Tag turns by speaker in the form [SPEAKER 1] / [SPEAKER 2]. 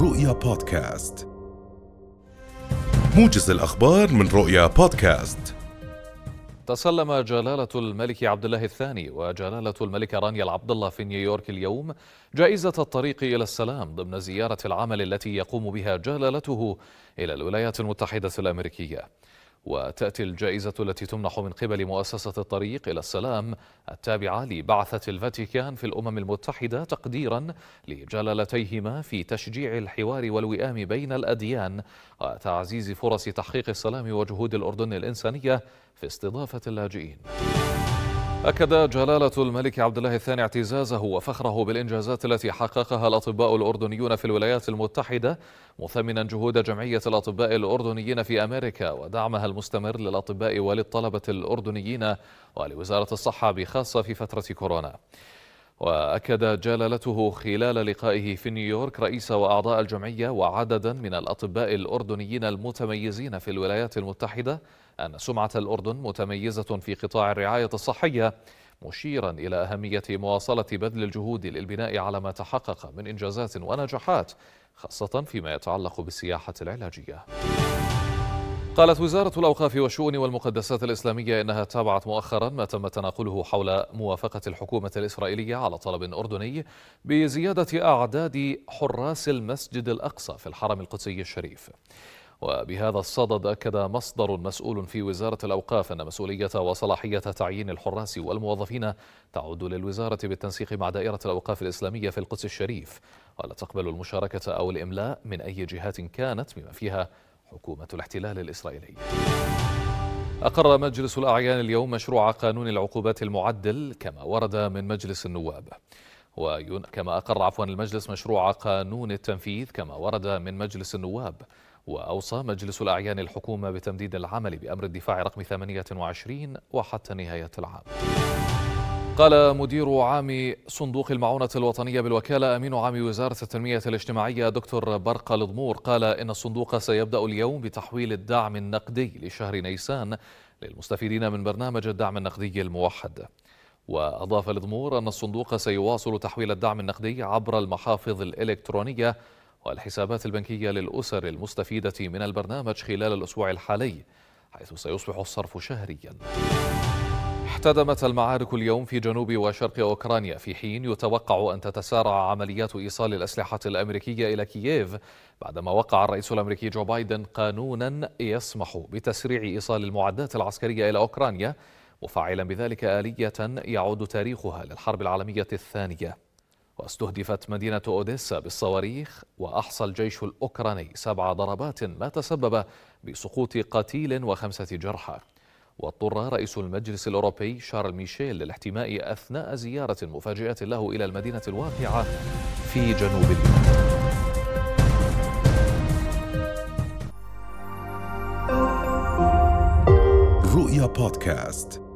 [SPEAKER 1] رؤيا بودكاست موجز الأخبار من رؤيا بودكاست
[SPEAKER 2] تسلم جلالة الملك عبد الله الثاني وجلالة الملكة رانيا العبد الله في نيويورك اليوم جائزة الطريق إلى السلام ضمن زيارة العمل التي يقوم بها جلالته إلى الولايات المتحدة الأمريكية. وتأتي الجائزة التي تمنح من قبل مؤسسة الطريق إلى السلام التابعة لبعثة الفاتيكان في الأمم المتحدة تقديرا لجلالتيهما في تشجيع الحوار والوئام بين الأديان وتعزيز فرص تحقيق السلام وجهود الأردن الإنسانية في استضافة اللاجئين. أكد جلالة الملك عبد الله الثاني اعتزازه وفخره بالإنجازات التي حققها الأطباء الأردنيون في الولايات المتحدة مثمنا جهود جمعية الأطباء الأردنيين في أمريكا ودعمها المستمر للأطباء وللطلبة الأردنيين ولوزارة الصحة بخاصة في فترة كورونا. وأكد جلالته خلال لقائه في نيويورك رئيس وأعضاء الجمعية وعددا من الأطباء الأردنيين المتميزين في الولايات المتحدة أن سمعة الأردن متميزة في قطاع الرعاية الصحية مشيرا إلى أهمية مواصلة بذل الجهود للبناء على ما تحقق من إنجازات ونجاحات خاصة فيما يتعلق بالسياحة العلاجية. قالت وزارة الأوقاف والشؤون والمقدسات الإسلامية إنها تابعت مؤخرا ما تم تناقله حول موافقة الحكومة الإسرائيلية على طلب أردني بزيادة أعداد حراس المسجد الأقصى في الحرم القدسي الشريف. وبهذا الصدد أكد مصدر مسؤول في وزارة الأوقاف أن مسؤولية وصلاحية تعيين الحراس والموظفين تعود للوزارة بالتنسيق مع دائرة الأوقاف الإسلامية في القدس الشريف ولا تقبل المشاركة أو الإملاء من أي جهات كانت بما فيها حكومة الاحتلال الإسرائيلي. أقر مجلس الأعيان اليوم مشروع قانون العقوبات المعدل كما ورد من مجلس النواب. وكما أقر عفوا المجلس مشروع قانون التنفيذ كما ورد من مجلس النواب. وأوصى مجلس الأعيان الحكومة بتمديد العمل بأمر الدفاع رقم 28 وحتى نهاية العام. قال مدير عام صندوق المعونة الوطنية بالوكالة أمين عام وزارة التنمية الاجتماعية دكتور برقة الضمور قال إن الصندوق سيبدأ اليوم بتحويل الدعم النقدي لشهر نيسان للمستفيدين من برنامج الدعم النقدي الموحد. وأضاف الضمور أن الصندوق سيواصل تحويل الدعم النقدي عبر المحافظ الإلكترونية والحسابات البنكية للأسر المستفيدة من البرنامج خلال الأسبوع الحالي حيث سيصبح الصرف شهريا. احتدمت المعارك اليوم في جنوب وشرق أوكرانيا. في حين يتوقع أن تتسارع عمليات إيصال الأسلحة الأمريكية إلى كييف بعدما وقع الرئيس الأمريكي جو بايدن قانونا يسمح بتسريع إيصال المعدات العسكرية إلى أوكرانيا مفعلا بذلك آلية يعود تاريخها للحرب العالمية الثانية. واستهدفت مدينة أوديسا بالصواريخ وأحصى الجيش الأوكراني سبع ضربات ما تسبب بسقوط قتيل وخمسة جرحى. واضطر رئيس المجلس الأوروبي شارل ميشيل للاحتماء أثناء زيارة مفاجئة له إلى المدينة الواقعة في جنوب البلاد
[SPEAKER 1] رؤيا بودكاست.